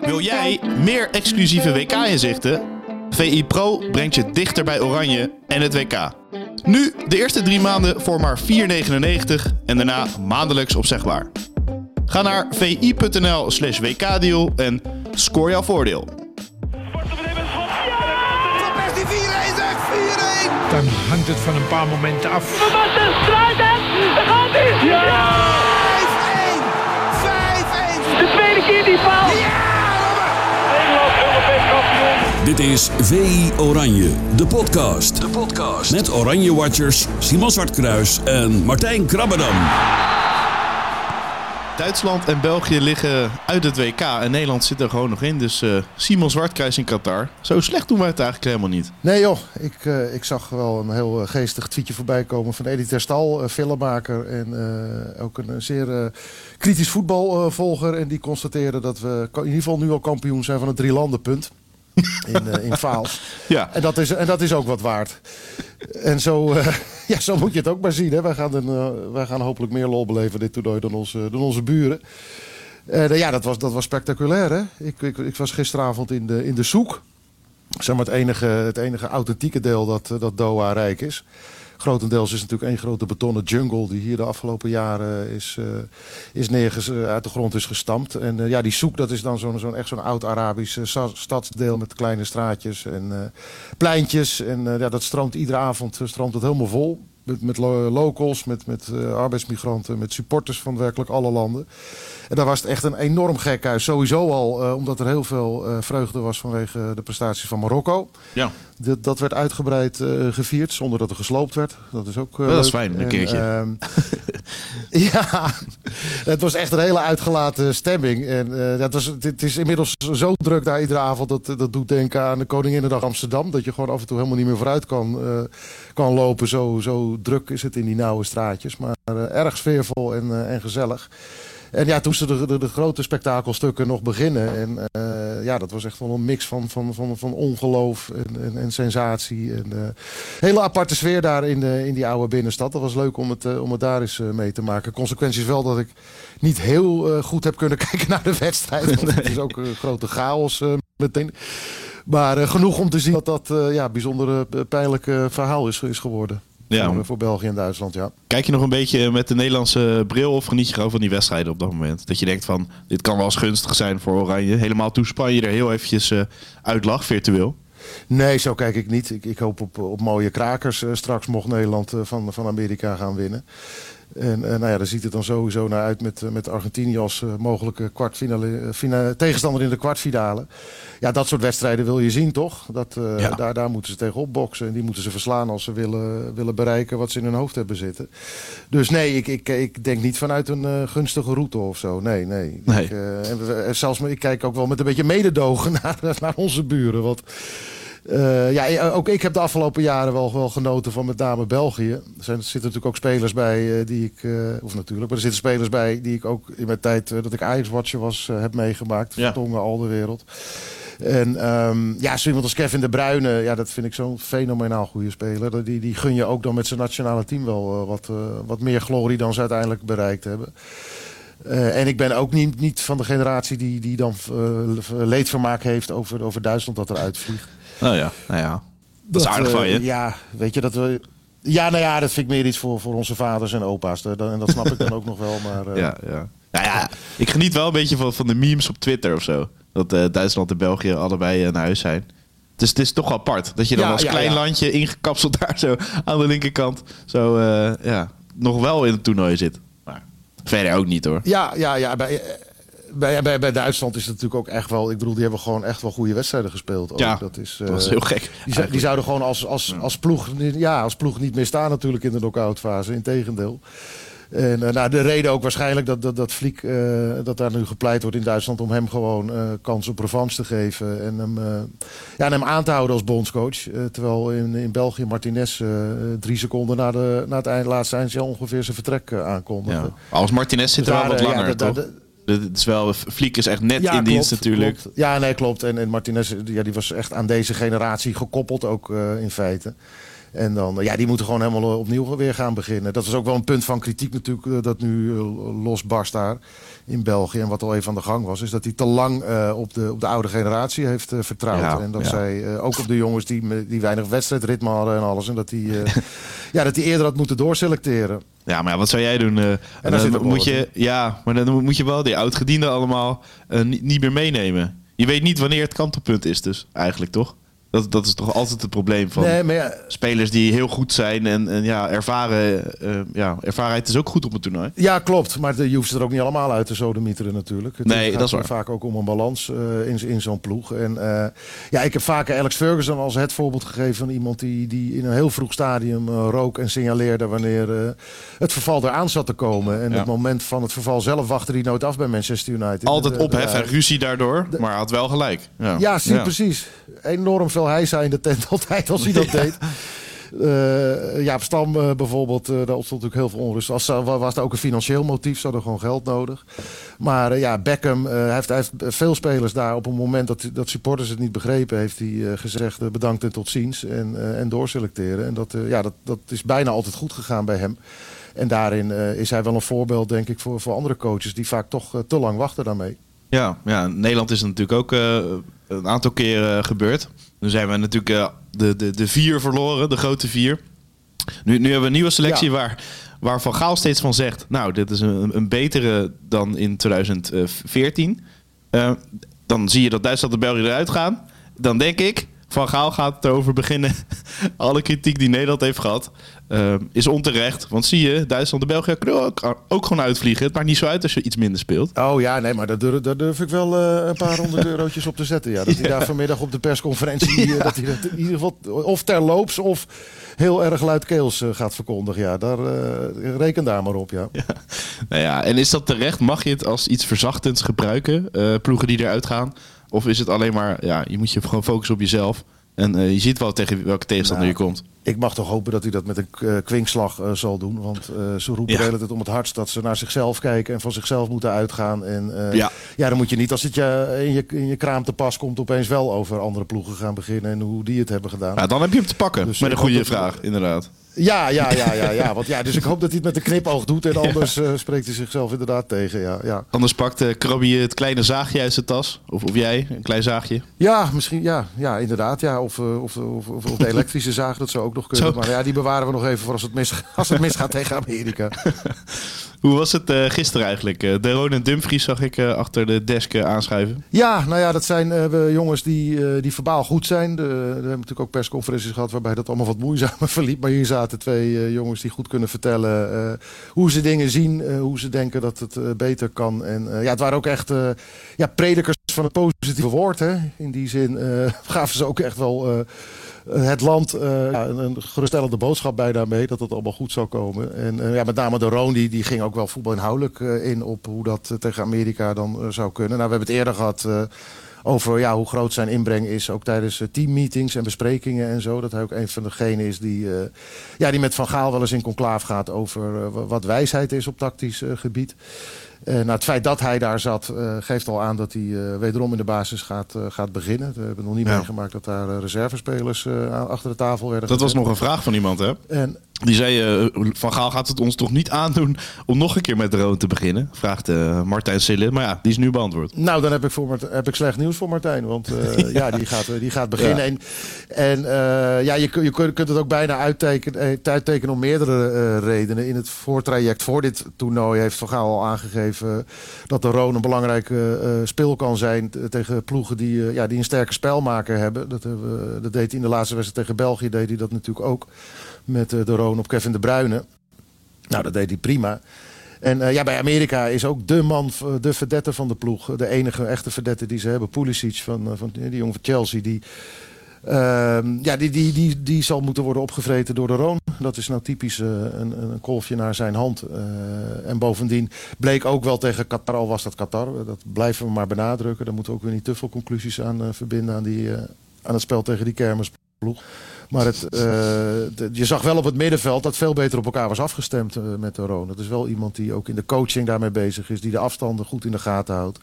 Wil jij meer exclusieve WK-inzichten? VI Pro brengt je dichter bij Oranje en het WK. Nu de eerste drie maanden voor maar 4,99 en daarna maandelijks opzegbaar. Ga naar vi.nl slash wkdeal en score jouw voordeel. Van Persie 4-1 zeg, 4-1! Dan hangt het van een paar momenten af. Wat een strijd, Daar gaat hij! Ja! Die paal! Nederland Europees kampioen. Dit is VI Oranje, de podcast. De podcast. Met Oranje Watchers Simon Zwartkruis en Martijn Krabbedam. Duitsland en België liggen uit het WK en Nederland zit er gewoon nog in. Dus eh, Simon Zwartkruis in Qatar. Zo slecht doen wij het eigenlijk helemaal niet. Nee joh, ik, eh, ik zag wel een heel eh, geestig tweetje voorbij komen van Eddie Terstal, filmmaker en ook een zeer kritisch voetbalvolger. en die constateerde dat we in ieder geval nu al kampioen zijn van het drielandenpunt. In, in Vaals. Ja. En, dat is, en dat is ook wat waard. En zo, ja, zo moet je het ook maar zien. Hè. Wij, gaan een, wij gaan hopelijk meer lol beleven dit toernooi dan onze, dan onze buren. Uh, ja, dat was, dat was spectaculair. Hè? Ik, ik, ik was gisteravond in de, in de zoek. Zeg maar het enige, het enige authentieke deel dat, dat Doha rijk is. Grotendeels is natuurlijk één grote betonnen jungle die hier de afgelopen jaren is, uh, is neerges, uit de grond is gestampt. En ja, die zoek dat is dan zo'n zo'n echt zo'n oud-Arabisch stadsdeel met kleine straatjes en pleintjes. En ja, dat stroomt iedere avond stroomt het helemaal vol. Met, met locals, met, met uh, arbeidsmigranten, met supporters van werkelijk alle landen. En daar was het echt een enorm gek huis. Sowieso al uh, omdat er heel veel uh, vreugde was vanwege de prestaties van Marokko. Ja. Dat, dat werd uitgebreid gevierd zonder dat er gesloopt werd. Dat is ook Dat is fijn, een En, keertje. ehm, ja, het was echt een hele uitgelaten stemming. En dat was, het is inmiddels zo druk daar iedere avond. Dat, dat doet denken aan de Koninginnedag Amsterdam. Dat je gewoon af en toe helemaal niet meer vooruit kan, kan lopen. Zo, zo druk is het in die nauwe straatjes. Maar uh, erg sfeervol en, uh, en gezellig. En ja, toen ze de, de, de, grote spektakelstukken nog beginnen. En uh, ja, dat was echt wel een mix van, van, van, van ongeloof en, en, en sensatie. En hele aparte sfeer daar in, de, in die oude binnenstad. Dat was leuk om het, om het daar eens mee te maken. Consequentie is wel dat ik niet heel goed heb kunnen kijken naar de wedstrijd. Want het is ook een grote chaos meteen. Maar genoeg om te zien dat dat ja, bijzonder pijnlijk verhaal is, is geworden. Ja. Voor, België en Duitsland, ja. Kijk je nog een beetje met de Nederlandse bril of geniet je gewoon van die wedstrijden op dat moment? Dat je denkt van, dit kan wel eens gunstig zijn voor Oranje. Helemaal toen Spanje er heel eventjes uit lag, virtueel. Nee, zo kijk ik niet. Ik, ik hoop op, op mooie krakers straks mocht Nederland van, van Amerika gaan winnen. En uh, nou ja, daar ziet het dan sowieso naar uit met, uh, met Argentinië als uh, mogelijke kwartfinale, fina, tegenstander in de kwartfinale. Ja, dat soort wedstrijden wil je zien, toch? Dat, ja. daar, daar moeten ze tegenop boksen. En die moeten ze verslaan als ze willen, willen bereiken wat ze in hun hoofd hebben zitten. Dus nee, ik, ik, ik denk niet vanuit een gunstige route of zo. Nee, nee. nee. Ik, en zelfs, ik kijk ook wel met een beetje mededogen naar, naar onze buren. Want uh, ja, ook ik heb de afgelopen jaren wel, wel genoten van met name België. Er, zijn, er zitten natuurlijk ook spelers bij uh, die ik, uh, of natuurlijk, maar er zitten spelers bij die ik ook in mijn tijd dat ik Ajax-watcher was heb meegemaakt. Ja. Vertongen al de wereld. En um, ja, zo iemand als Kevin De Bruyne, ja, dat vind ik zo'n fenomenaal goede speler. Die, die gun je ook dan met zijn nationale team wel wat, wat meer glorie dan ze uiteindelijk bereikt hebben. Uh, en ik ben ook niet, niet van de generatie die, die dan uh, leedvermaak heeft over, over Duitsland dat eruit vliegt. Nou ja, nou ja. Dat, dat is aardig van je. Uh, ja, weet je dat we. Ja, nou ja, dat vind ik meer iets voor, voor onze vaders en opa's. En dat snap ik dan ook nog wel. Maar, ja, ja. Nou ja, ik geniet wel een beetje van, van de memes op Twitter of zo. Dat uh, Duitsland en België allebei uh, naar huis zijn. Dus het is toch wel apart. Dat je dan Ja, als ja, klein ja. landje ingekapseld daar zo aan de linkerkant... zo uh, ja, nog wel in het toernooi zit. Maar verder ook niet hoor. Ja, ja, ja. Bij, bij, bij, bij Duitsland is het natuurlijk ook echt wel. Ik bedoel, die hebben gewoon echt wel goede wedstrijden gespeeld. Ook. Ja, dat is, dat was heel gek. Die, zou, die zouden gewoon als, als, als, ploeg, ja, als ploeg niet meer staan, natuurlijk in de knock-out fase. Integendeel. En uh, nou, de reden ook waarschijnlijk dat, dat, dat Fliek, uh, dat daar nu gepleit wordt in Duitsland om hem gewoon uh, kans op revanche te geven. En hem, ja, en hem aan te houden als bondscoach. terwijl in, in België Martinez drie seconden na, de, na het eind, laatste eindje ongeveer zijn vertrek aankondigde. Ja. Als Martinez zit er wel wat langer, ja, toch? Het is wel, Fliek is echt net ja, in klopt, dienst natuurlijk. Klopt. Ja, nee, klopt. En, en Martinez ja, die was echt aan deze generatie gekoppeld ook uh, in feite. En dan, ja, die moeten gewoon helemaal opnieuw weer gaan beginnen. Dat is ook wel een punt van kritiek natuurlijk, eh, dat nu eh, losbarst daar in België. En wat al even aan de gang was, is dat hij te lang eh, op, de, op de oude generatie heeft eh, vertrouwd. Ja, en dat ja. zij eh, ook op de jongens die, die weinig wedstrijdritme hadden en alles. En dat hij ja, dat hij eerder had moeten doorselecteren. Ja, maar ja, wat zou jij doen? eh, daar dan moet je, ja, maar dan moet je wel die oudgedienden allemaal eh, niet, niet meer meenemen. Je weet niet wanneer het kantelpunt is, dus eigenlijk toch? Dat, dat is toch altijd het probleem van Nee, maar ja, spelers die heel goed zijn en, en ja, ervaren, eh, ja, ervarenheid is ook goed op een toernooi. Ja, klopt. Maar de- je hoeft ze er ook niet allemaal uit te sodemieteren natuurlijk. Het Nee, gaat dat is waar. vaak ook om een balans eh, in, in zo'n ploeg. En eh, ja, ik heb vaker Alex Ferguson als het voorbeeld gegeven van iemand die, die in een heel vroeg stadium rook en signaleerde wanneer het verval eraan zat te komen. En Ja. het moment van het verval zelf wachtte hij nooit af bij Manchester United. Altijd ophef en ruzie daardoor, maar had wel gelijk. Ja, Ja, zie, precies. Enorm veel hij in de tent altijd als hij dat deed. Eh Jaap Stam eh, bijvoorbeeld, eh, daar ontstond natuurlijk heel veel onrust. Als, was was er ook een financieel motief, ze hadden gewoon geld nodig. Maar ja, Beckham heeft, veel spelers daar op een moment dat, dat supporters het niet begrepen, heeft hij gezegd bedankt en tot ziens en, en doorselecteren. En dat, ja, dat, dat is bijna altijd goed gegaan bij hem. En daarin is hij wel een voorbeeld, denk ik, voor, voor andere coaches die vaak toch te lang wachten daarmee. Ja, ja, Nederland is natuurlijk ook een aantal keren gebeurd. Nu zijn we natuurlijk eh, de, de, de vier verloren, de grote vier. Nu, nu hebben we een nieuwe selectie Ja. waar, waar Van Gaal steeds van zegt... nou, dit is een, een betere dan in 2014. Eh, dan zie je dat Duitsland en België eruit gaan. Dan denk ik, Van Gaal gaat erover beginnen. Alle kritiek die Nederland heeft gehad eh, is onterecht. Want zie je, Duitsland en België kunnen ook, ook gewoon uitvliegen. Het maakt niet zo uit als je iets minder speelt. Oh ja, nee, maar daar durf, daar durf ik wel eh, een paar honderd eurotjes op te zetten. Ja. Dat hij daar vanmiddag op de persconferentie, eh, dat hij dat in ieder geval of terloops of heel erg luidkeels eh, gaat verkondigen. Ja, daar, reken daar maar op, ja. Nou ja, en is dat terecht? Mag je het als iets verzachtends gebruiken? ploegen die eruit gaan? Of is het alleen maar, ja, je moet je gewoon focussen op jezelf. En je ziet wel tegen welke tegenstander Nou, je komt. Ik mag toch hopen dat hij dat met een eh, kwinkslag eh, zal doen. Want eh, ze roepen Ja. de hele tijd om het hardst dat ze naar zichzelf kijken en van zichzelf moeten uitgaan. En Ja. ja. dan moet je niet als het je in, je in je kraam te pas komt opeens wel over andere ploegen gaan beginnen en hoe die het hebben gedaan. Ja, dan heb je hem te pakken. Dus met een goede vraag, inderdaad. Ja, ja, ja, ja, ja. Want, ja. Dus ik hoop dat hij het met een knipoog doet. En anders spreekt hij zichzelf inderdaad tegen. Ja, ja. Anders pakt uh, Krabby het kleine zaagje uit zijn tas. Of, of jij, een klein zaagje. ja misschien. Ja, ja inderdaad. Ja. Of, of, of, of, of de elektrische zaag, dat zou ook nog kunnen. Zo. Maar ja, die bewaren we nog even voor als het, mis, als het misgaat tegen Amerika. Hoe was het eh, gisteren eigenlijk? Eh, de Ron en Dumfries zag ik eh, achter de desk aanschuiven. Ja, nou ja, dat zijn we jongens die, die verbaal goed zijn. De, we hebben natuurlijk ook persconferenties gehad waarbij dat allemaal wat moeizamer verliep. Maar hier zaten twee jongens die goed kunnen vertellen hoe ze dingen zien, hoe ze denken dat het beter kan. En ja, het waren ook echt ja, predikers van het positieve woord. Hè. In die zin gaven ze ook echt wel het land eh, ja, een, een geruststellende boodschap bij daarmee. Dat het allemaal goed zou komen. En eh, ja, met name de Roon, die, die ging ook wel voetbalinhoudelijk eh, in op hoe dat eh, tegen Amerika dan eh, zou kunnen. Nou, we hebben het eerder gehad eh, over ja, hoe groot zijn inbreng is. Ook tijdens eh, teammeetings en besprekingen en zo. Dat hij ook een van degenen is die, eh, ja, die met Van Gaal wel eens in conclaaf gaat over eh, wat wijsheid is op tactisch eh, gebied. Uh, nou, het feit dat hij daar zat uh, geeft al aan dat hij uh, wederom in de basis gaat, gaat beginnen. We hebben nog niet Ja. meegemaakt dat daar reservespelers achter de tafel werden. Dat was nog een vraag van iemand, hè? En Die zei, eh, Van Gaal gaat het ons toch niet aandoen om nog een keer met de Roon te beginnen? Vraagt eh, Martijn Sille. Maar ja, die is nu beantwoord. Nou, dan heb ik, voor heb ik slecht nieuws voor Martijn. Want eh, ja. die, gaat, die gaat beginnen. Ja. En, en ja, je, je kunt het ook bijna uittekenen, uittekenen om meerdere redenen. In het voortraject voor dit toernooi heeft Van Gaal al aangegeven... dat de Roon een belangrijke speel kan zijn... tegen ploegen die, ja, die een sterke spelmaker hebben. Dat, hebben we- dat deed hij in de laatste wedstrijd tegen België. Deed hij dat natuurlijk ook met eh, de Roon op Kevin de Bruyne. Nou, dat deed hij prima. En eh, ja, bij Amerika is ook de man, eh, de verdette van de ploeg. De enige echte verdette die ze hebben. Pulisic van, van die jongen van Chelsea. Die, ehm, ja, die, die, die, die zal moeten worden opgevreten door de Roon. Dat is nou typisch een, een kolfje naar zijn hand. En bovendien bleek ook wel tegen Qatar, al was dat Qatar. Dat blijven we maar benadrukken. Daar moeten we ook weer niet te veel conclusies aan verbinden aan, die, aan het spel tegen die Maar het, eh, de- je zag wel op het middenveld dat veel beter op elkaar was afgestemd eh, met de Roon. Dat is wel iemand die ook in de coaching daarmee bezig is. Die de afstanden goed in de gaten houdt.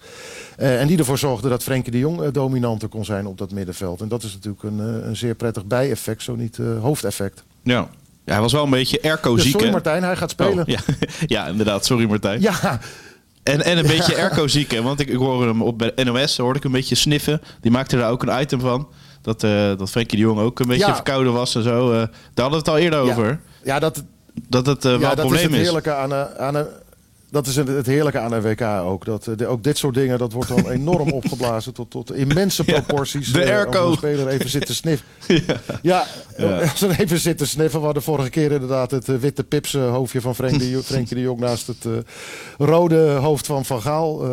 Eh, en die ervoor zorgde dat Frenkie de Jong dominanter kon zijn op dat middenveld. En dat is natuurlijk een, een zeer prettig bijeffect, zo niet hoofdeffect. Ja. ja, hij was wel een beetje Erco Dus ziek. sorry? Martijn, hij gaat spelen. Oh, ja. ja, inderdaad. Sorry Martijn. ja. En, en een beetje Erco ziek, hè? Want ik, ik hoorde hem op bij NOS, hoorde ik een beetje sniffen. Die maakte daar ook een item van. Dat, eh dat Frenkie de Jong ook een beetje Ja. verkouden was en zo. eh daar hadden we het al eerder over. Ja, dat, Dat het eh, wel ja, een dat is probleem het is. heerlijke aan een, aan een dat is het heerlijke aan een WK ook. Dat, eh, de- ook dit soort dingen, dat wordt dan enorm opgeblazen tot, tot immense proporties. de eh, airco. Een speler even zit te sniffen. Ja, als even zit te sniffen. We hadden vorige keer inderdaad het eh, witte pipse hoofdje van Frenkie de, de Jong naast het rode hoofd van Van Gaal.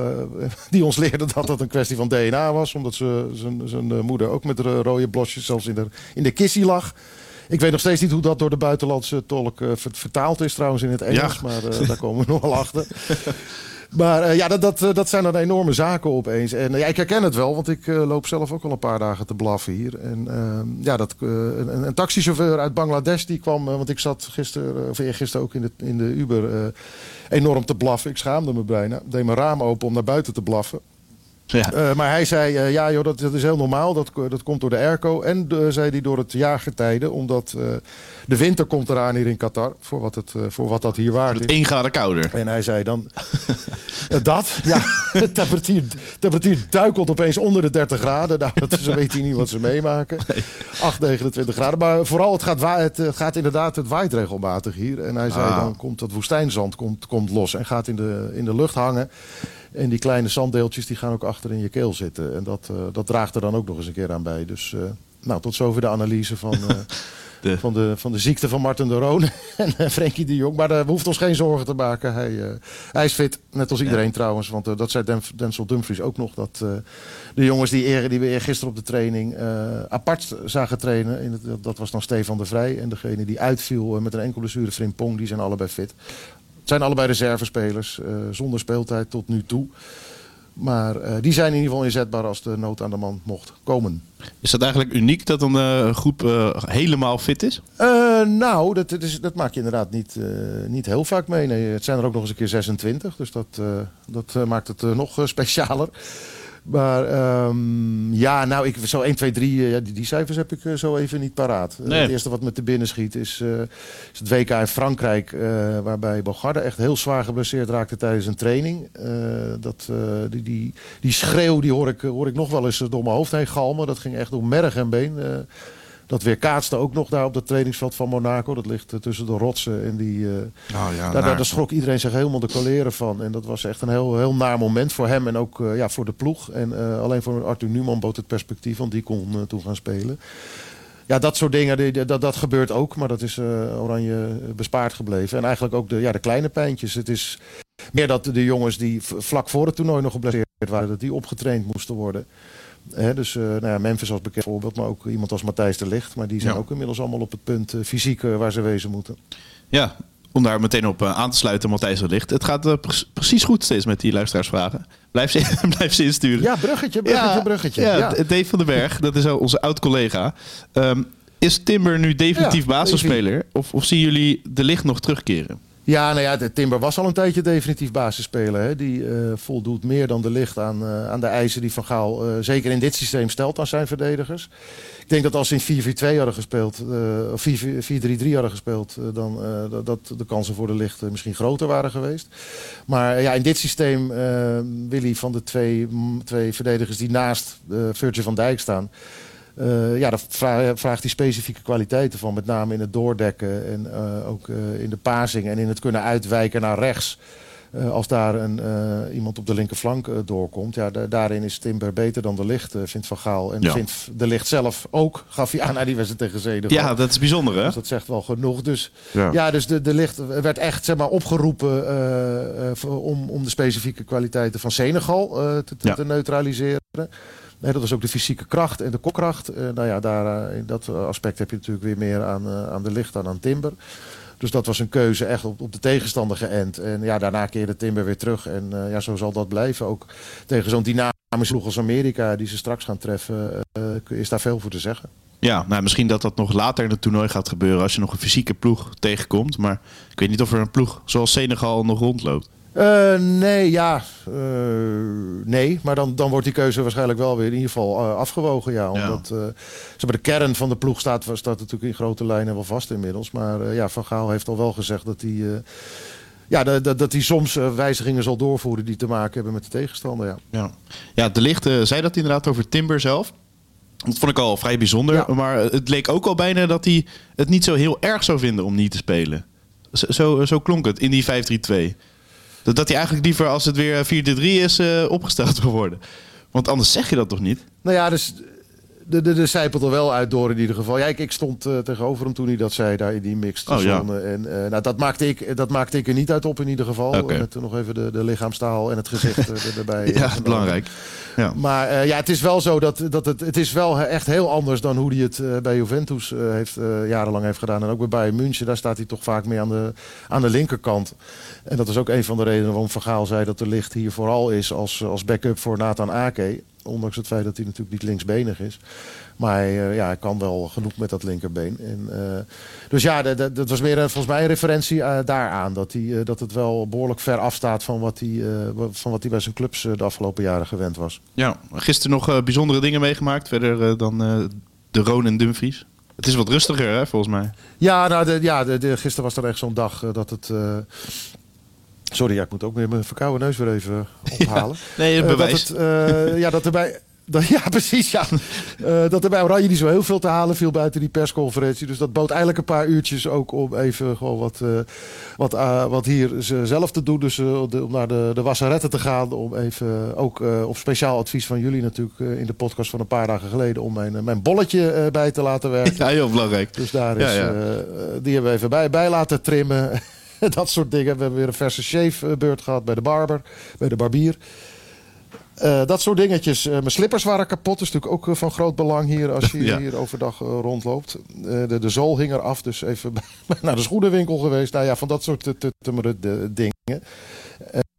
die ons leerde dat dat een kwestie van DNA was. Omdat ze, zijn, zijn moeder ook met ro- rode blosjes zelfs in de, in de kissie lag. Ik weet nog steeds niet hoe dat door de buitenlandse tolk eh, ver- vertaald is trouwens in het Engels. Ja. Maar eh, daar komen we nog wel achter. Maar eh, ja, dat, dat, dat zijn dan enorme zaken opeens. En ja, ik herken het wel, want ik loop zelf ook al een paar dagen te blaffen hier. En eh, ja, dat, een, een taxichauffeur uit Bangladesh die kwam, want ik zat gisteren, of eergisteren ook in de, in de Uber, enorm te blaffen. Ik schaamde me bijna. Deed mijn raam open om naar buiten te blaffen. Ja. Eh, maar hij zei, eh, ja joh, dat, dat is heel normaal. Dat, dat komt door de airco. En eh, zei hij door het jaargetijde. Omdat de winter komt eraan hier in Qatar. Voor wat, het, voor wat dat hier waard is. 1 graden kouder. En hij zei dan... dat, ja. De temperatuur, temperatuur duikelt opeens onder de 30 graden. Nou, dat, ze weten niet wat ze meemaken. 8, 29 graden. Maar vooral, het gaat, het gaat inderdaad, het waait regelmatig hier. En hij zei, Ah. dan komt dat woestijnzand komt, komt los en gaat in de, in de lucht hangen. En die kleine zanddeeltjes die gaan ook achter in je keel zitten. En dat, eh, dat draagt er dan ook nog eens een keer aan bij. Dus eh, nou, tot zover de analyse van, eh, De- van, de, van de ziekte van Martin de Roon en Frenkie de Jong. Maar daar hoeft ons geen zorgen te maken. Hij, eh, hij is fit, net als iedereen trouwens. Want dat zei Den- Denzel Dumfries ook nog. Dat eh, de jongens die, eer, die we eergisteren op de training eh, apart zagen trainen. In het, dat- was dan Stefan de Vrij. En degene die uitviel met een enkel blessure, Frimpong, die zijn allebei fit. Het zijn allebei reservespelers, eh, zonder speeltijd tot nu toe. Maar eh, die zijn in ieder geval inzetbaar als de nood aan de man mocht komen. Is dat eigenlijk uniek dat een eh, groep helemaal fit is? Nou, dat, dat, is, dat maak je inderdaad niet, niet heel vaak mee. Nee, het zijn er ook nog eens een keer 26. Dus dat, dat maakt het nog specialer. Maar ehm, ja, nou, ik, zo 1, 2, 3, eh, ja, die, die cijfers heb ik eh, zo even niet paraat. Eh, Nee. Het eerste wat me te binnen schiet is, eh, is het WK in Frankrijk. waarbij Bogarde echt heel zwaar geblesseerd raakte tijdens een training. Dat, die, die, die schreeuw die hoor, ik, hoor ik nog wel eens door mijn hoofd heen galmen. Dat ging echt door merg en been. Dat weerkaatste ook nog daar op het trainingsveld van Monaco. Dat ligt eh, tussen de rotsen en die... Oh, ja, daar, schrok iedereen zich helemaal de koleren van. En dat was echt een heel, heel naar moment voor hem en ook eh, ja, voor de ploeg. En alleen voor Arthur Newman bood het perspectief, want die kon toen gaan spelen. Ja, dat soort dingen, die- die- dat, dat gebeurt ook. Maar dat is Oranje bespaard gebleven. En eigenlijk ook de, ja, de kleine pijntjes. Het is meer dat de jongens die vlak voor het toernooi nog geblesseerd waren... dat die opgetraind moesten worden. Hè, dus eh, nou ja, Memphis als bekend voorbeeld, maar ook iemand als Matthijs de Ligt. Maar die zijn Ja. ook inmiddels allemaal op het punt eh, fysiek eh, waar ze wezen moeten. Ja, om daar meteen op aan te sluiten, Matthijs de Licht. Het gaat pre- precies goed steeds met die luisteraarsvragen. Blijf ze, blijf ze insturen. Ja, bruggetje, bruggetje, bruggetje. Ja, Dave van den Berg, dat is onze oud-collega. Ehm, is Timber nu definitief basisspeler? Of, of zien jullie de licht nog terugkeren? Ja, nou ja, Timber was al een tijdje definitief basisspeler. Hè. Die eh, voldoet meer dan de licht aan, eh, aan de eisen die Van Gaal eh, zeker in dit systeem stelt aan zijn verdedigers. Ik denk dat als ze in 4-4-2 hadden gespeeld, of 4-4-3 hadden gespeeld, dan dat- de kansen voor de licht misschien groter waren geweest. Maar ja, in dit systeem wil hij van de twee, twee verdedigers die naast Virgil van Dijk staan. Eh, ja, daar vra- vraagt hij specifieke kwaliteiten van. Met name in het doordekken en eh, ook eh, in de passing en in het kunnen uitwijken naar rechts. Als daar een, iemand op de linkerflank doorkomt. Ja, da- daarin is Timber beter dan de licht, vindt Van Gaal. En Ja. vindt de licht zelf ook, gaf hij aan naar die wedstrijd tegen Zeden. Ja, dat is bijzonder, hè? Dus dat zegt wel genoeg. Dus Ja. ja, dus de, de licht werd echt zeg maar, opgeroepen om, om de specifieke kwaliteiten van Senegal te, te, Ja. te neutraliseren. Dat was ook de fysieke kracht en de kokkracht. Eh, nou ja, daar, eh, in dat aspect heb je natuurlijk weer meer aan, eh, aan de licht dan aan Timber. Dus dat was een keuze echt op, op de tegenstander geënt. En ja, daarna keerde Timber weer terug. En ja, zo zal dat blijven. Ook tegen zo'n dynamisch ploeg als Amerika, die ze straks gaan treffen, is daar veel voor te zeggen. Ja, nou, misschien dat dat nog later in het toernooi gaat gebeuren als je nog een fysieke ploeg tegenkomt. Maar ik weet niet of er een ploeg zoals Senegal nog rondloopt. Eh, nee, ja. eh, nee, maar dan, dan wordt die keuze waarschijnlijk wel weer in ieder geval eh, afgewogen. Ja, omdat zeg maar, de kern van de ploeg staat, staat natuurlijk in grote lijnen wel vast inmiddels. Maar ja, Van Gaal heeft al wel gezegd dat hij, ja, dat, dat, hij soms wijzigingen zal doorvoeren die te maken hebben met de tegenstander. Ja. Ja, ja de licht zei dat inderdaad over Timber zelf. Dat vond ik al vrij bijzonder. Ja. Maar het leek ook al bijna dat hij het niet zo heel erg zou vinden om niet te spelen. Zo, zo, zo klonk het in die 5-3-2. Dat, hij eigenlijk liever als het weer 4-3 is eh, opgesteld wil worden. Want anders zeg je dat toch niet? Nou ja, dus de, de, de zijpelt er wel uit door in ieder geval. Ja, ik, ik stond eh, tegenover hem toen hij dat zei daar in die mixed Oh, ja. En eh, nou, dat, maakte ik, dat maakte ik er niet uit op in ieder geval. Oké. Met nog even de, de lichaamstaal en het gezicht eh, er- erbij. Ja, eh, belangrijk. Ja. Maar eh, ja, het is wel zo dat, dat het, het is wel echt heel anders dan hoe hij het eh, bij Juventus eh, heeft, eh, jarenlang heeft gedaan. En ook bij Bayern München, daar staat hij toch vaak meer aan de, aan de linkerkant. En dat is ook een van de redenen waarom Van Gaal zei dat de licht hier vooral is als, als backup voor Nathan Ake. Ondanks het feit dat hij natuurlijk niet linksbenig is. Maar hij, eh, ja, hij kan wel genoeg met dat linkerbeen. En, eh, dus ja, dat- dat dat was meer volgens mij een referentie eh, daaraan. Dat, hij, dat het wel behoorlijk ver afstaat van wat hij, van wat hij bij zijn clubs de afgelopen jaren gewend was. ja, gisteren nog bijzondere dingen meegemaakt. Verder dan de Roon en Dumfries. Het is wat rustiger, hè, volgens mij. Ja, nou, de, ja de, de- gisteren was er echt zo'n dag dat het. Eh, sorry, ja, ik moet ook weer mijn verkouden neus weer even ophalen. Nee, het Eh, dat het, eh, ja, dat erbij. Dat, ja, precies. Ja. Eh, dat er bij Oranje niet zo heel veel te halen viel buiten die persconferentie. Dus dat bood eigenlijk een paar uurtjes ook om even gewoon wat, eh, wat, eh, wat hier ze zelf te doen. Dus eh, de- om naar de, de wasseretten te gaan. Om even ook eh, op speciaal advies van jullie natuurlijk eh, in de podcast van een paar dagen geleden. Om mijn, eh, mijn bolletje eh, bij te laten werken. Ja, heel belangrijk. Dus daar Ja, is, ja. eh, eh, die hebben we even bij, bij laten trimmen. Dat soort dingen. We hebben weer een verse shave eh, beurt gehad bij de barber, bij de barbier. Eh, dat soort dingetjes. Eh, mijn slippers waren kapot. Dat is natuurlijk ook eh, van groot belang hier als je Ja. hier overdag eh, rondloopt. Eh, de, de zool hing eraf, dus even naar de schoenenwinkel geweest. Nou ja, van dat soort dingen.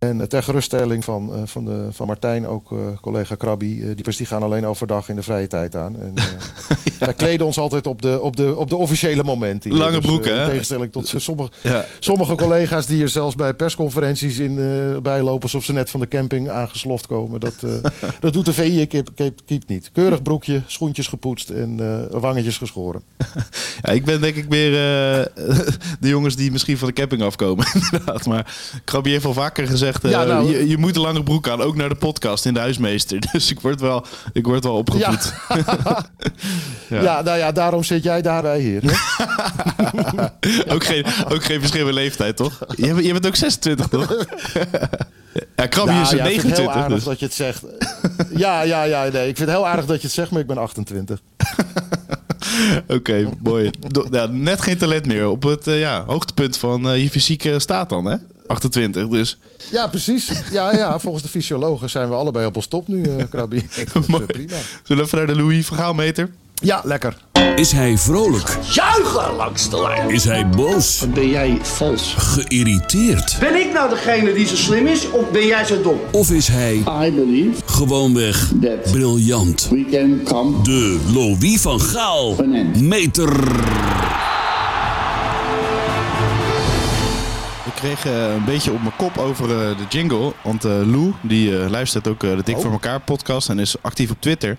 En ter geruststelling van, eh, van, de, van Martijn, ook eh, collega Krabby, eh, die, pers die gaan alleen overdag in de vrije tijd aan. En, eh, Wij kleden ons altijd op de, op de, op de officiële momenten. hier. Lange Dus, broeken, eh, hè? In tegenstelling tot eh, sommige, Ja. sommige collega's die er zelfs bij persconferenties in eh bijlopen alsof ze net van de camping aangesloft komen. Dat, eh, dat doet de VI keep, niet. Keurig broekje, schoentjes gepoetst en eh, wangetjes geschoren. Ja, ik ben denk ik meer eh, de jongens die misschien van de camping afkomen. Inderdaad. Maar Krabby heeft al vaker gezegd, eh, Ja, nou, je, je moet een lange broek aan. Ook naar de podcast in de huismeester. Dus ik word wel, ik word wel opgevoed. Ja. ja. nou ja, daarom zit jij daarbij hier. hè? ook, geen, ook geen verschil in leeftijd, toch? Je, bent- je bent ook 26, toch? ja, Krabby Nou is ja, ik vind het heel 29. aardig Dus. dat je het zegt. Ja, ja, ja, nee. Ik vind het heel aardig dat je het zegt, maar ik ben 28. Oké, mooi. Do- ja, net geen talent meer. Op het eh, ja, hoogtepunt van eh, je fysieke staat dan, hè? 28, dus Ja, precies. Ja, ja, volgens de fysiologen zijn we allebei op ons top nu, eh Krabby. Mooi. eh, prima. zullen we even naar de Louis verhaalmeter? Ja, lekker. Is hij vrolijk? Juichen langs de lijn. Is hij boos? Ben jij vals? Geïrriteerd? Ben ik nou degene die zo slim is of ben jij zo dom? Of is hij I believe gewoonweg that briljant? we can come De Louis van Gaal meter. Kreeg eh, een beetje op mijn kop over eh, de jingle. Want eh, Lou, die luistert ook de Dik voor elkaar podcast en is actief op Twitter.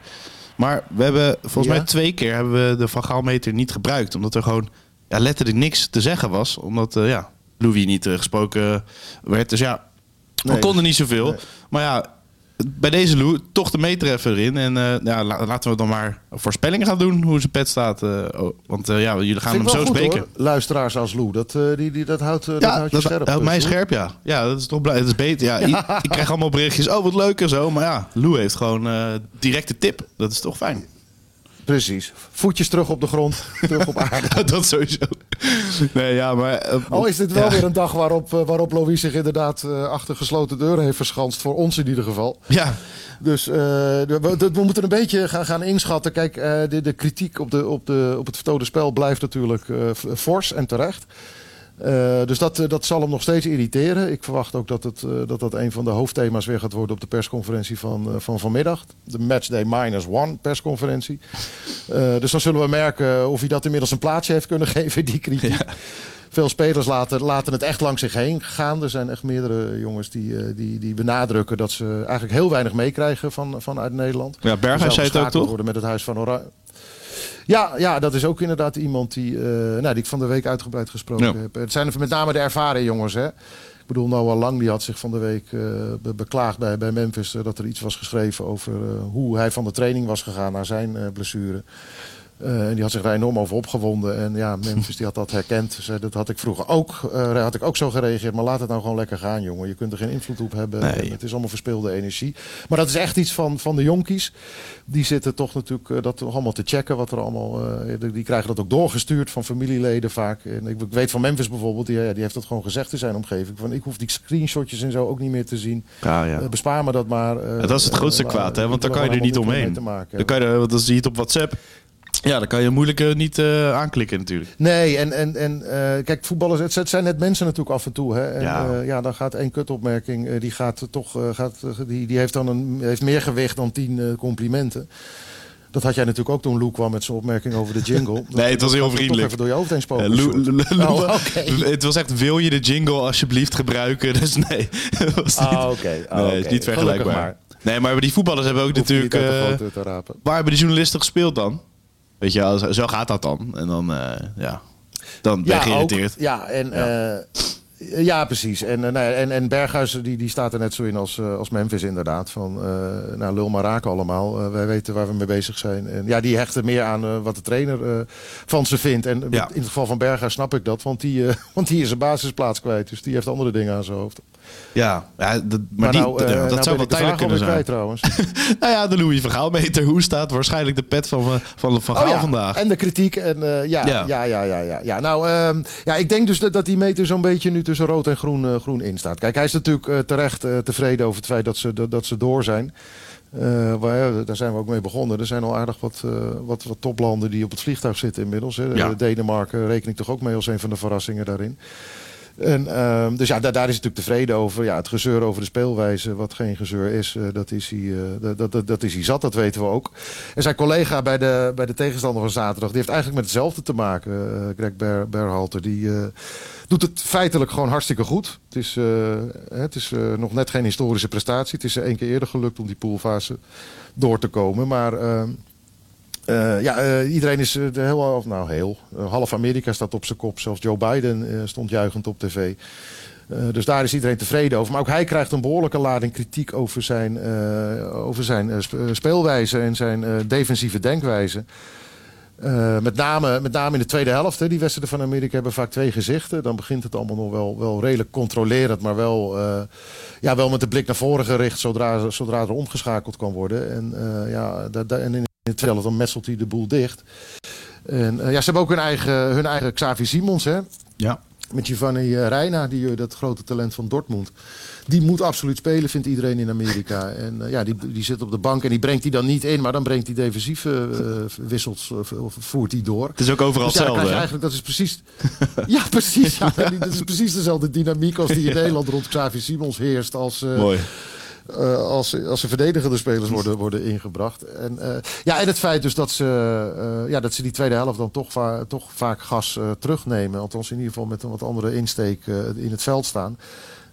Maar we hebben volgens Ja? mij twee keer hebben we de Van Gaalmeter niet gebruikt. Omdat er gewoon ja, letterlijk niks te zeggen was. Omdat ja, Louis niet gesproken werd. Dus ja, we Nee, konden niet zoveel. nee. Maar ja, bij deze Lou, toch de meter even erin. En eh, ja, la- laten we dan maar voorspellingen gaan doen hoe zijn pet staat. eh, oh, want eh, ja, jullie gaan hem ik zo goed, spreken. hoor. Luisteraars als Lou, dat, die, die, dat houdt, eh, dat Ja, houdt je dat scherp. houdt mij scherp, ja. Ja, dat is toch blij. Het is beter. Ja, i- Ik krijg allemaal berichtjes. Oh, wat leuk en zo. Maar ja, Lou heeft gewoon directe tip. Dat is toch fijn. Precies. Voetjes terug op de grond, terug op aarde. dat sowieso. Nee, ja, maar... eh, Al is dit wel ja. weer een dag waarop, eh, waarop Louis zich inderdaad eh, achter gesloten deuren heeft verschanst. Voor ons in ieder geval. Ja, Dus we, we moeten een beetje gaan, gaan inschatten. Kijk, de, de kritiek op, de, op, de, op het vertoonde spel blijft natuurlijk fors en terecht. Eh, dus dat, eh, dat zal hem nog steeds irriteren. Ik verwacht ook dat, het, eh, dat dat een van de hoofdthema's weer gaat worden op de persconferentie van, van vanmiddag. De Matchday Minus One persconferentie. Dus dan zullen we merken of hij dat inmiddels een plaatsje heeft kunnen geven, die kritiek. veel spelers laten, laten het echt langs zich heen gaan. Er zijn echt meerdere jongens die, die, die benadrukken dat ze eigenlijk heel weinig meekrijgen van, vanuit Nederland. Ja, Berghuis zei het ook, toch? worden met het Huis van Oranje. Ja, ja, dat is ook inderdaad iemand die, eh, nou, die ik van de week uitgebreid gesproken Ja. heb. Het zijn met name de ervaren jongens. Hè? Ik bedoel, Noah Lang die had zich van de week be- beklaagd bij, bij Memphis... eh, dat er iets was geschreven over hoe hij van de training was gegaan naar zijn blessure. En die had zich daar enorm over opgewonden. En ja, Memphis die had dat herkend. Zei, dat had ik vroeger ook, eh, had ik ook zo gereageerd. Maar laat het nou gewoon lekker gaan, jongen. Je kunt er geen invloed op hebben. Nee. Het is allemaal verspilde energie. Maar dat is echt iets van, van de jonkies. Die zitten toch natuurlijk eh, dat allemaal te checken. Wat er allemaal, die- krijgen dat ook doorgestuurd van familieleden vaak. En ik, ik weet van Memphis bijvoorbeeld. Die, ja, die heeft dat gewoon gezegd in zijn omgeving. Van, ik hoef die screenshotjes en zo ook niet meer te zien. Ja, ja. Bespaar me dat maar. dat is het grootste kwaad, hè? Want daar kan je er niet omheen. Dan kan je, want dan zie je het op WhatsApp. Ja, dan kan je moeilijk eh, niet eh, aanklikken natuurlijk. Nee, en, en, en eh, kijk, voetballers, het, zijn net mensen natuurlijk af en toe. Hè? En, Ja. ja. dan gaat één kutopmerking, die, gaat toch, gaat, die, die heeft dan een, heeft meer gewicht dan tien complimenten. Dat had jij natuurlijk ook toen Lou kwam met zijn opmerking over de jingle. Nee, het was heel vriendelijk. Even door je hoofd heen spoken. Lou- Sjoerd. Lou- Lou- Oh. Het was echt, wil je de jingle alsjeblieft gebruiken? Dus nee, was niet, Ah, oké. Ah, nee, oké. het is niet vergelijkbaar. maar. Nee, maar die voetballers hebben ook natuurlijk... te waar hebben de journalisten gespeeld dan? Weet je, zo, gaat dat dan. En dan, eh, ja, dan ben je ook. geïrriteerd. ja, en, ja. Ja, precies. En, eh, nee, en, en Berghuis die, die staat er net zo in als, eh, als Memphis inderdaad. Van, eh, nou, lul maar raken allemaal. Wij weten waar we mee bezig zijn. En ja, die hechten meer aan wat de trainer van ze vindt. En Ja. in het geval van Berghuis snap ik dat. Want die, want die is zijn basisplaats kwijt. Dus die heeft andere dingen aan zijn hoofd. Ja, ja dat, maar, die, nou, dat nou zou wel tijdelijk kunnen zijn. kwijt trouwens. Nou ja, de Louis Vergaalmeter. Hoe staat waarschijnlijk de pet van, van, van Gaal Oh ja, vandaag? En de kritiek. En, ja, Ja. ja. Ja, ja, ja, ja, Nou, ehm, ja, ik denk dus dat, dat die meter zo'n beetje nu tussen rood en groen, eh, groen in staat. Kijk, hij is natuurlijk eh, terecht eh, tevreden over het feit dat ze, dat, dat ze door zijn. Waar, daar zijn we ook mee begonnen. Er zijn al aardig wat, wat, wat toplanden die op het vliegtuig zitten inmiddels. Hè. Ja. Denemarken reken ik toch ook mee als een van de verrassingen daarin. En, ehm, dus ja, daar, is natuurlijk tevreden over. Ja, het gezeur over de speelwijze, wat geen gezeur is, eh, dat, is hij, eh, dat, dat, dat, is hij zat, dat weten we ook. En zijn collega bij de, bij de tegenstander van zaterdag, die heeft eigenlijk met hetzelfde te maken. eh, Greg Ber, Berhalter, die doet het feitelijk gewoon hartstikke goed. Het is, het is nog net geen historische prestatie. Het is één keer eerder gelukt om die poolfase door te komen. Maar eh, ja, eh, iedereen is de heel, nou heel, half Amerika staat op zijn kop. Zelfs Joe Biden stond juichend op tv. Dus daar is iedereen tevreden over. Maar ook hij krijgt een behoorlijke lading kritiek over zijn, over zijn sp- speelwijze en zijn defensieve denkwijze. Met, name, met name in de tweede helft. Die wedstrijden van Amerika hebben vaak twee gezichten. Dan begint het allemaal nog wel, wel redelijk controlerend. Maar wel, ja, wel met de blik naar voren gericht. Zodra, zodra er omgeschakeld kan worden. En, ja, en in helft dan messelt hij de boel dicht. En, eh, ja, ze hebben ook hun eigen, hun eigen Xavi Simons. Hè? Ja. Met Giovanni eh, Reina, die, eh, dat grote talent van Dortmund. Die moet absoluut spelen, vindt iedereen in Amerika. En ja, die, die zit op de bank en die brengt hij dan niet in. Maar dan brengt hij defensieve wissels, of voert hij door. Het is ook overal Dus ja, hetzelfde. eigenlijk, dat is precies... ja, precies. Ja, Dat is precies dezelfde dynamiek als die in Nederland rond Xavi Simons heerst. Als, Mooi. Eh, als, als er verdedigende spelers worden, worden ingebracht. En, eh, ja, en het feit dus dat ze, eh, ja, dat ze die tweede helft dan toch, va- toch vaak gas terugnemen. Althans in ieder geval met een wat andere insteek in het veld staan.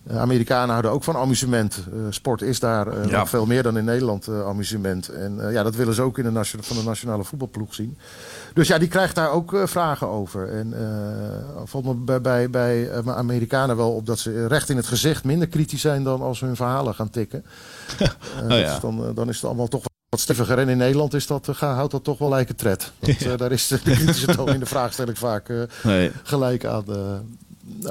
Eh, Amerikanen houden ook van amusement. Eh, sport is daar eh, Ja. nog veel meer dan in Nederland eh, amusement. En eh, ja, dat willen ze ook in de van de nationale voetbalploeg zien. Dus ja, die krijgt daar ook eh, vragen over. En eh valt me bij, bij, bij eh, Amerikanen wel op dat ze recht in het gezicht minder kritisch zijn dan als ze hun verhalen gaan tikken. Eh, Oh ja. is dan, eh, dan is het allemaal toch wat steviger. En in Nederland is dat, eh, houdt dat toch wel lijken tred. Want, eh, daar is de kritische toon in de vraagstelling vaak eh, Nee. gelijk aan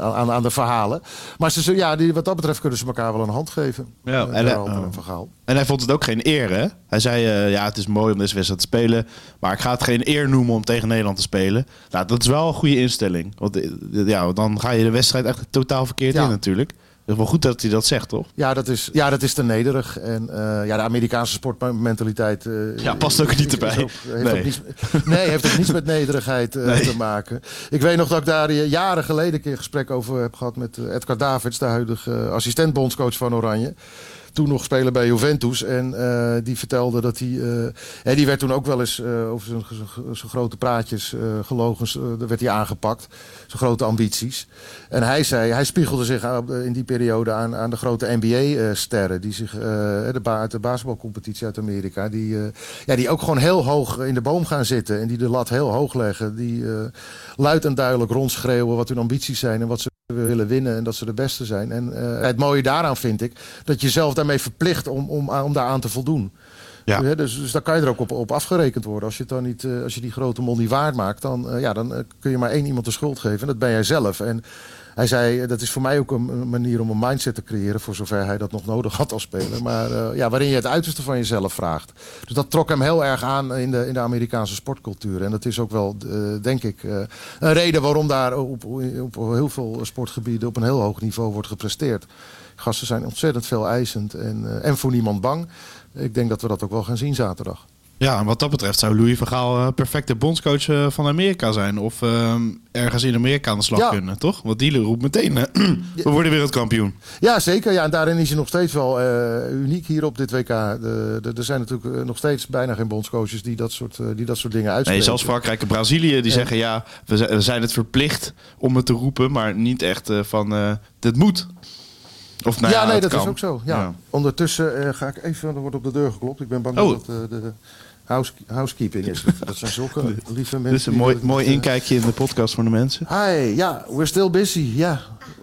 aan, aan- de verhalen. Maar ze, ja, die, wat dat betreft kunnen ze elkaar wel een hand geven. Ja, Eh, en, Berhalter oh. Gaal. En hij vond het ook geen eer, hè? Hij zei, eh, ja, het is mooi om deze wedstrijd te spelen. Maar ik ga het geen eer noemen om tegen Nederland te spelen. Nou, dat is wel een goede instelling. Want eh, ja, dan ga je de wedstrijd echt totaal verkeerd Ja. in natuurlijk. Is wel goed dat hij dat zegt, toch? Ja, dat is, ja, dat is te nederig. En eh, ja, de Amerikaanse sportmentaliteit... eh, Ja, past ook niet erbij. ook- heeft Nee. ook niets, nee, heeft ook niets met nederigheid eh, Nee. te maken. Ik weet nog dat ik daar jaren geleden een keer een gesprek over heb gehad met Edgar Davids, de huidige assistent-bondscoach van Oranje. Toen nog speler bij Juventus. En eh, die vertelde dat hij. hè, die werd toen ook wel eens eh, over zijn, grote praatjes, gelogen. daar werd hij aangepakt. Zijn grote ambities. En hij zei, hij spiegelde zich in die periode aan, aan de grote NBA-sterren. die zich de, ba- de basketbalcompetitie uit Amerika. Die, ja, die ook gewoon heel hoog in de boom gaan zitten. En die de lat heel hoog leggen. Die luid en duidelijk rondschreeuwen wat hun ambities zijn. En wat ze willen winnen en dat ze de beste zijn. En eh, het mooie daaraan vind ik dat je zelf daarmee verplicht om, om, aan- om daaraan te voldoen. Ja. Dus, dus daar kan je er ook op, op afgerekend worden. Als je, het dan niet, eh, als je die grote mond niet waard maakt, dan, eh, ja, dan eh, kun je maar één iemand de schuld geven. En dat ben jij zelf. En hij zei, eh, dat is voor mij ook een, manier om een mindset te creëren, voor zover hij dat nog nodig had als speler. Maar eh, ja, waarin je het uiterste van jezelf vraagt. Dus dat trok hem heel erg aan in de, in de Amerikaanse sportcultuur. En dat is ook wel, eh, denk ik, een reden waarom daar op, op heel veel sportgebieden op een heel hoog niveau wordt gepresteerd. Gasten zijn ontzettend veel eisend en, en voor niemand bang. Ik denk dat we dat ook wel gaan zien zaterdag. Ja, en wat dat betreft zou Louis van Gaal eh, perfecte bondscoach eh, van Amerika zijn. Of ehm, ergens in Amerika aan de slag Ja. kunnen, toch? Want die roept meteen, we worden wereldkampioen. Ja, zeker. Ja, en daarin is hij nog steeds wel eh, uniek hier op dit WK. Er zijn natuurlijk nog steeds bijna geen bondscoaches die dat soort, die dat soort dingen Nee, uitspreken. zelfs Frankrijk en Brazilië die zeggen ja, we zi- we zijn het verplicht om het te roepen, maar niet echt van dit moet. Of nou ja, ja, nee, dat kan. is ook zo. Ja. Ja. Ondertussen eh, ga ik even, er wordt op de deur geklopt. Ik ben bang Oh. dat het eh, de house, housekeeping is. Dat zijn zulke lieve mensen. Dit is een mooi, dat- mooi eh, inkijkje in de podcast voor de mensen. Hi, ja, we're still busy. Yeah,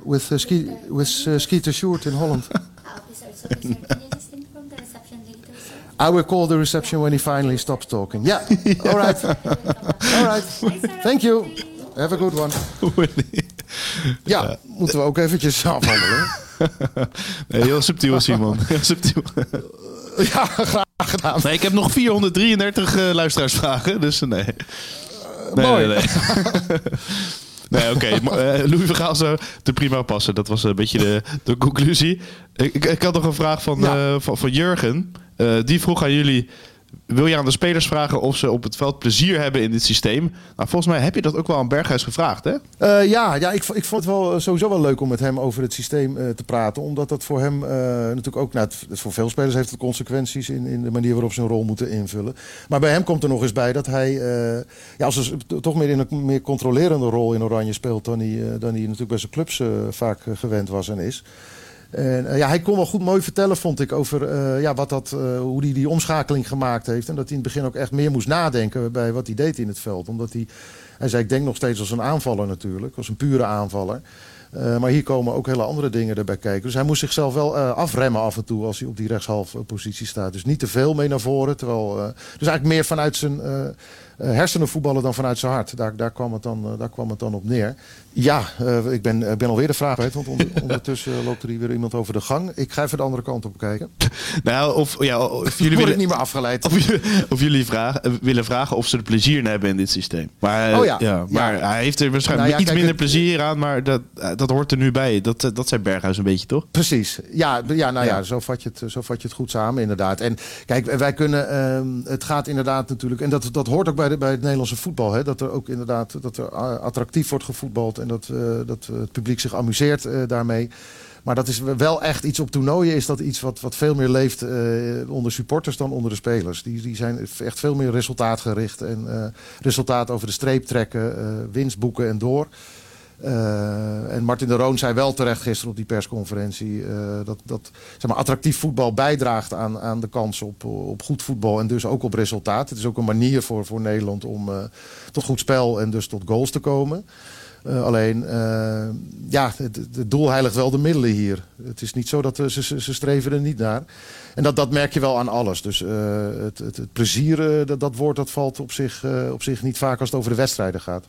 with, uh, ski, with uh, Skeeter Short in Holland. I will call the reception when he finally stops talking. Yeah, all right. All right. Thank you. Have a good one. Ja, moeten we ook eventjes afhandelen. Nee, heel subtiel, Simon. Heel subtiel. Ja, graag gedaan. Nee, ik heb nog 433 eh, luisteraarsvragen, dus eh, nee. nee mooi. Nee, nee. Nee, oké. eh, Louis van Gaal zou te prima passen. Dat was een beetje de, de conclusie. Ik, ik, had nog een vraag van, Ja. eh, van, van Jurgen. Eh, die vroeg aan jullie... Wil je aan de spelers vragen of ze op het veld plezier hebben in dit systeem? Nou, volgens mij heb je dat ook wel aan Berghuis gevraagd, hè? Eh, ja, ja ik, ik vond het wel eh, sowieso wel leuk om met hem over het systeem eh, te praten. Omdat dat voor hem natuurlijk ook, nou, voor veel spelers heeft het consequenties in, in de manier waarop ze een rol moeten invullen. Maar bij hem komt er nog eens bij dat hij ja, als toch meer in een meer controlerende rol in Oranje speelt dan eh, dan hij natuurlijk bij zijn clubs vaak gewend was en is. En eh, ja, hij kon wel goed mooi vertellen, vond ik, over eh, ja, wat dat, eh, hoe hij die omschakeling gemaakt heeft. En dat hij in het begin ook echt meer moest nadenken bij wat hij deed in het veld. Omdat hij, hij zei, ik denk nog steeds als een aanvaller natuurlijk, als een pure aanvaller. Maar hier komen ook hele andere dingen erbij kijken. Dus hij moest zichzelf wel afremmen af en toe als hij op die rechtshalf positie staat. Dus niet te veel mee naar voren. Terwijl, dus eigenlijk meer vanuit zijn hersenen voetballen dan vanuit zijn hart. Daar, daar, kwam, het dan, eh, daar kwam het dan op neer. Ja, eh, ik ben, ik ben alweer de vraag kwijt. Want onder- ondertussen loopt er hier weer iemand over de gang. Ik ga even de andere kant op kijken. Nou, of, ja, of jullie willen... ik niet meer afgeleid. Of, jullie- of jullie vragen, eh, willen vragen of ze er plezier in hebben in dit systeem. Maar, eh, Oh ja. maar Ja. hij heeft er waarschijnlijk Nou ja, iets kijk, minder plezier aan, maar dat, eh, dat hoort er nu bij. Dat, eh, dat zei Berghuis een beetje, toch? Precies. Ja, ja nou ja, Ja. Zo, vat je het, zo vat je het goed samen, inderdaad. En kijk, wij kunnen. ehm, het gaat inderdaad natuurlijk. En dat, dat hoort ook bij, bij het Nederlandse voetbal. Hè, dat er ook inderdaad. Dat er ah, attractief wordt gevoetbald. En dat, eh, dat eh, het publiek zich amuseert eh, daarmee. Maar dat is wel echt iets op toernooien. Is dat iets wat, wat veel meer leeft eh, onder supporters dan onder de spelers. Die, die zijn echt veel meer resultaatgericht. En eh, resultaat over de streep trekken. eh, winst boeken en door. Eh, en Martin de Roon zei wel terecht gisteren op die persconferentie eh, dat, dat zeg maar, attractief voetbal bijdraagt aan, aan de kans op, op goed voetbal en dus ook op resultaat. Het is ook een manier voor, voor Nederland om eh, tot goed spel en dus tot goals te komen. Alleen, ja, het, het doel heiligt wel de middelen hier. Het is niet zo dat ze, ze, streven er niet naar. En dat, dat merk je wel aan alles. Dus het, het, het plezier, dat, dat woord, dat valt op zich, op zich niet vaak als het over de wedstrijden gaat.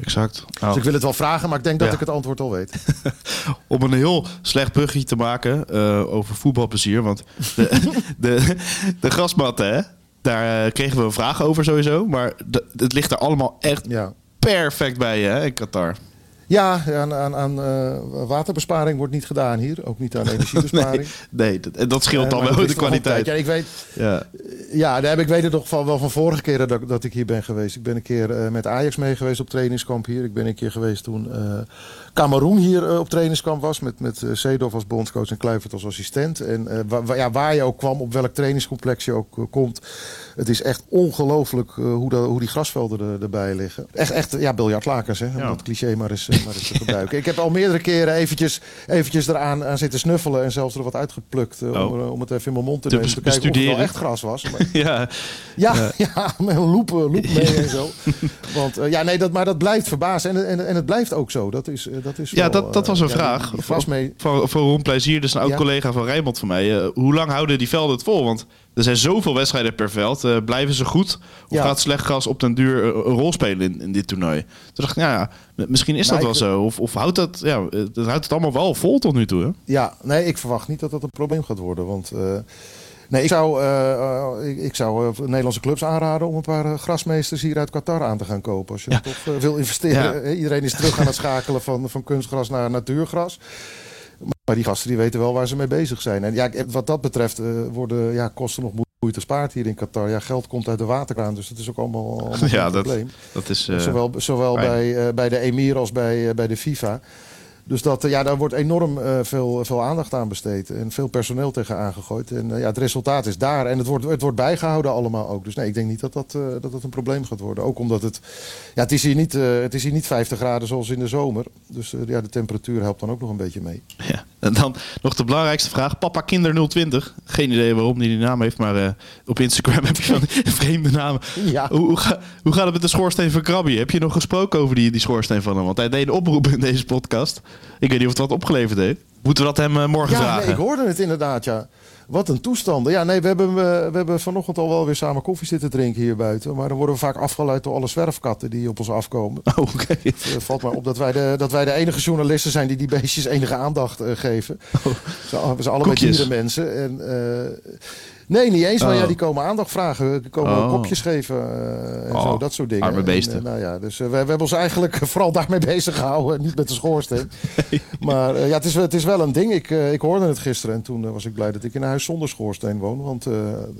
Exact. Dus ik wil het wel vragen, maar ik denk dat Ja. ik het antwoord al weet. Om een heel slecht bruggetje te maken eh, over voetbalplezier. Want de, de, de grasmatten, hè, daar eh, kregen we een vraag over sowieso. Maar de- het ligt er allemaal echt Ja. perfect bij hè, in Qatar. Ja, aan, aan, aan eh, waterbesparing wordt niet gedaan hier. Ook niet aan energiebesparing. Nee, dat, dat scheelt Eh, dan wel de toch kwaliteit. Ja, ik weet, Ja. Ja, daar heb ik weet het nog van, wel van vorige keren dat, dat ik hier ben geweest. Ik ben een keer eh, met Ajax mee geweest op trainingskamp hier. Ik ben een keer geweest toen eh Cameroen hier eh, op trainingskamp was. Met, met eh, Seedorf als bondscoach en Kluivert als assistent. En eh, wa- wa- ja, waar je ook kwam, op welk trainingscomplex je ook komt. Het is echt ongelooflijk hoe, dat- hoe die grasvelden er, erbij liggen. Echt, echt ja, biljartlakens, hè, om Ja. dat cliché maar eens, maar eens te gebruiken. Ik heb al meerdere keren eventjes, eventjes eraan aan zitten snuffelen. En zelfs er wat uitgeplukt om, Oh. om het even in mijn mond te Te nemen. Te kijken of het wel echt gras was. Maar Ja, ja, ja, met een loep, loep mee en zo. Want ja, nee, dat, maar dat blijft verbazen. En, en, en het blijft ook zo. Dat is, dat is ja wel, dat, dat eh, was een ja, vraag. die- die Voor, mee. voor, voor Ron Plezier, dus een oud Ja. collega van Rijnmond van mij. eh, hoe lang houden die velden het vol? Want er zijn zoveel wedstrijden per veld. Eh, blijven ze goed? Of gaat slecht gas op den duur eh, een rol spelen in, in dit toernooi? Toen dacht ik, nou ja, misschien is dat wel ik- zo. Of, of houdt, dat, ja, eh, het houdt het allemaal wel vol tot nu toe. Hè? Ja, nee, ik verwacht niet dat dat een probleem gaat worden. Want eh, nee, ik zou, eh, eh, ik, ik zou eh, Nederlandse clubs aanraden om een paar grasmeesters hier uit Qatar aan te gaan kopen. Als je Ja. toch wil investeren. Ja. Iedereen is terug aan het schakelen van, van kunstgras naar natuurgras. Maar die gasten die weten wel waar ze mee bezig zijn. En ja, wat dat betreft worden ja, kosten nog moeite spaard hier in Qatar. Ja, geld komt uit de waterkraan, dus dat is ook allemaal, Ja, dat, probleem. dat is... Zowel, zowel bij, bij de Emir als bij, bij de FIFA. Dus dat, eh, ja, daar wordt enorm eh, veel, veel aandacht aan besteed. En veel personeel tegen aangegooid. En eh, ja, het resultaat is daar. En het wordt, het wordt bijgehouden allemaal ook. Dus nee, ik denk niet dat dat, dat, dat een probleem gaat worden. Ook omdat het... Ja, het is hier niet, het is hier niet 50 graden zoals in de zomer. Dus ja, de temperatuur helpt dan ook nog een beetje mee. Ja. En dan nog de belangrijkste vraag. Papa Kinder 020. Geen idee waarom hij die naam heeft, maar op Instagram heb je van die vreemde namen. Ja. Hoe, hoe, ga- hoe gaat het met de schoorsteen van Krabby? Heb je nog gesproken over die, die schoorsteen van hem? Want hij deed een oproep in deze podcast. Ik weet niet of het wat opgeleverd heeft. Moeten we dat hem eh, morgen Ja, vragen? nee, ik hoorde het inderdaad, ja. Wat een toestanden. Ja, nee, we hebben, eh, we hebben vanochtend al wel weer samen koffie zitten drinken hier buiten. Maar dan worden we vaak afgeleid door alle zwerfkatten die op ons afkomen. Oh, oké. Het eh, valt maar op dat wij, de, dat wij de enige journalisten zijn die die beestjes enige aandacht geven. Ze, we zijn allebei Oh. Dierenmensen. En, eh, nee, niet eens. Maar Oh. ja, die komen aandacht vragen. Die komen Oh. kopjes geven eh, en Oh, zo. Dat soort dingen. arme En, beesten. eh, nou ja, dus eh, we, we hebben ons eigenlijk vooral daarmee bezig gehouden. Niet met de schoorsteen. Maar ja, het is, het is wel een ding. Ik, ik hoorde het gisteren en toen was ik blij dat ik in een huis zonder schoorsteen woon. Want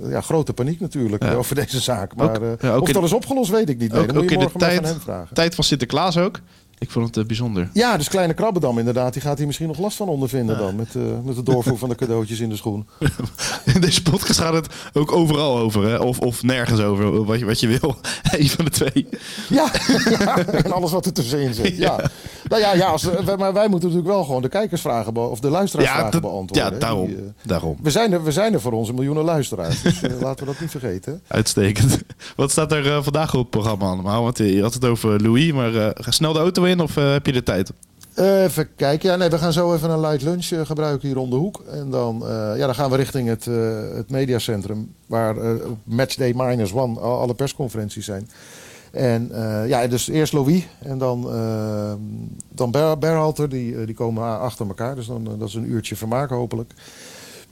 ja, grote paniek natuurlijk Ja. over deze zaak. Maar Ook- ja, ook of dat is opgelost, weet ik niet. Nee, Ook, dan moet je de morgen maar tijd, hem vragen. tijd van Sinterklaas ook. Ik vond het eh, bijzonder. Ja, dus Kleine Krabbedam inderdaad. Die gaat hier misschien nog last van ondervinden dan. Met, eh, met de doorvoer van de cadeautjes in de schoen. In deze podcast gaat het ook overal over. Hè? Of, of nergens over. Wat je, wat je wil. Eén van de twee. Ja, ja, en alles wat er tussenin zit. Ja. Nou ja, ja als, maar wij moeten natuurlijk wel gewoon de kijkersvragen of de luisteraarsvragen dat- beantwoorden. ja daarom. Die, eh, daarom. we, zijn er, we zijn er voor onze miljoenen luisteraars. Dus laten we dat niet vergeten. Uitstekend. Wat staat er vandaag op het programma allemaal? Want je had het over Louis, maar ga snel de auto of eh, heb je de tijd? Eh, even kijken. Ja, nee, we gaan zo even een light lunch eh, gebruiken hier om de hoek. En dan, ja, dan gaan we richting het, het mediacentrum. Waar op matchday minus one al- alle persconferenties zijn. En ja, dus eerst Louis en dan, eh dan Ber Berhalter. Die, die komen achter elkaar. Dus dan, dat is een uurtje vermaak hopelijk.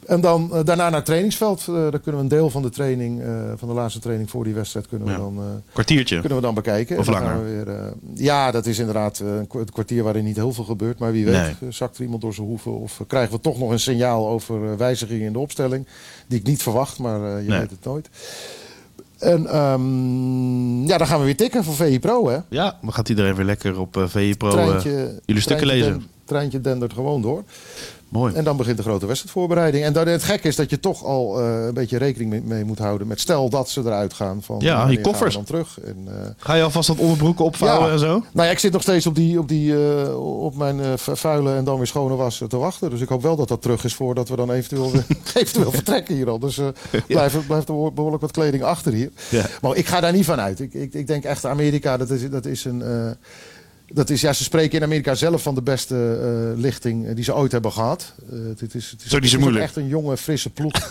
En dan eh, daarna naar het trainingsveld. Eh, daar kunnen we een deel van de training, eh, van de laatste training voor die wedstrijd, kunnen we dan... Kwartiertje. kunnen we dan bekijken. Of dan langer? we weer, ja, dat is inderdaad een kwa- een kwartier waarin niet heel veel gebeurt. Maar wie weet, Nee. zakt er iemand door zijn hoeven. Of krijgen we toch nog een signaal over wijzigingen in de opstelling. Die ik niet verwacht, maar je Nee. weet het nooit. En ehm, ja, dan gaan we weer tikken voor VI Pro, hè? Ja, dan gaat iedereen weer lekker op VI Pro treintje, jullie stukken lezen. den- treintje dendert gewoon door. Mooi. En dan begint de grote wedstrijdvoorbereiding. En dan, het gekke is dat je toch al eh, een beetje rekening mee, mee moet houden met stel dat ze eruit gaan. Van, Ja, die koffers. Dan terug. En, eh, Ga je alvast wat onderbroeken opvouwen Ja. en zo? Nou ja, ik zit nog steeds op, die, op, die, eh, op mijn vu- vuile en dan weer schone was te wachten. Dus ik hoop wel dat dat terug is voordat we dan eventueel, eventueel vertrekken hier al. Dus blijft, blijft er behoorlijk wat kleding achter hier. Ja. Maar ik ga daar niet van uit. Ik, ik, ik denk echt Amerika, dat is, dat is een... dat is, ja, ze spreken in Amerika zelf van de beste eh, lichting eh, die ze ooit hebben gehad. Eh, het, is, het is, Zo het is echt een jonge, frisse ploeg. Ik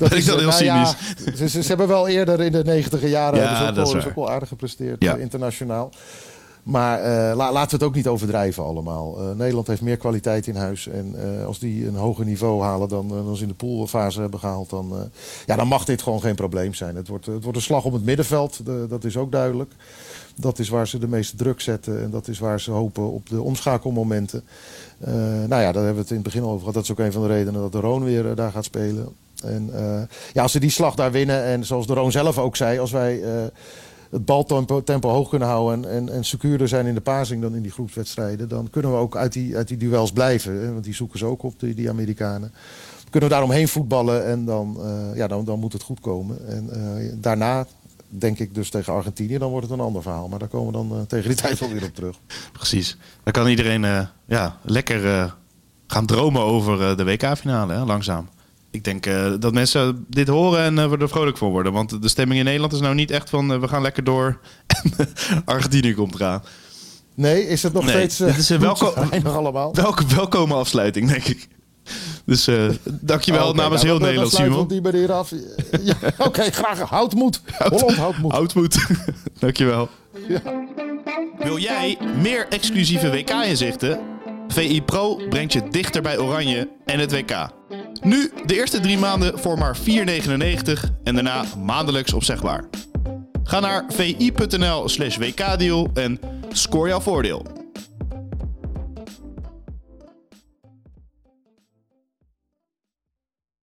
dan eh, heel nou ja, cynisch? ze, ze, hebben wel eerder in de negentiger jaren Ja, hebben ze ook, dat is wel, ook wel aardig gepresteerd Ja. internationaal. Maar eh, la- laten we het ook niet overdrijven allemaal. Nederland heeft meer kwaliteit in huis. En als die een hoger niveau halen dan, dan ze in de poolfase hebben gehaald... Dan, ja, dan mag dit gewoon geen probleem zijn. Het wordt, het wordt een slag om het middenveld, de- dat is ook duidelijk. Dat is waar ze de meeste druk zetten. En dat is waar ze hopen op de omschakelmomenten. Eh, nou ja, daar hebben we het in het begin over gehad. Dat is ook een van de redenen dat de Roon weer eh, daar gaat spelen. En eh, ja, als ze die slag daar winnen en zoals de Roon zelf ook zei, als wij het baltempo tempo hoog kunnen houden en, en, en secuurder zijn in de passing dan in die groepswedstrijden, dan kunnen we ook uit die, uit die duels blijven. Hè? Want die zoeken ze ook op, die, die Amerikanen. Kunnen we daaromheen voetballen en dan, ja, dan, dan moet het goed komen. En daarna denk ik dus tegen Argentinië, dan wordt het een ander verhaal. Maar daar komen we dan eh, tegen die tijd wel weer op terug. Precies. Dan kan iedereen eh, ja, lekker eh, gaan dromen over de WK-finale, langzaam. Ik denk dat mensen dit horen en we er vrolijk voor worden. Want de stemming in Nederland is nou niet echt van we gaan lekker door en Argentinië komt eraan. Nee, is het nog Nee, steeds... dit is een welko- welkome afsluiting, denk ik. Dus eh dankjewel Oh, namens nou, heel dan- Nederland, dan sluiten Simon. die meneer af. Ja, Oké, graag. Houd moed. Holland houdt moed. Houdmoed. dankjewel. Ja. Wil jij meer exclusieve WK-inzichten? VI Pro brengt je dichter bij Oranje en het WK. Nu de eerste drie maanden voor maar 4,99 en daarna maandelijks opzegbaar. Ga naar vi.nl slash wkdeal en score jouw voordeel.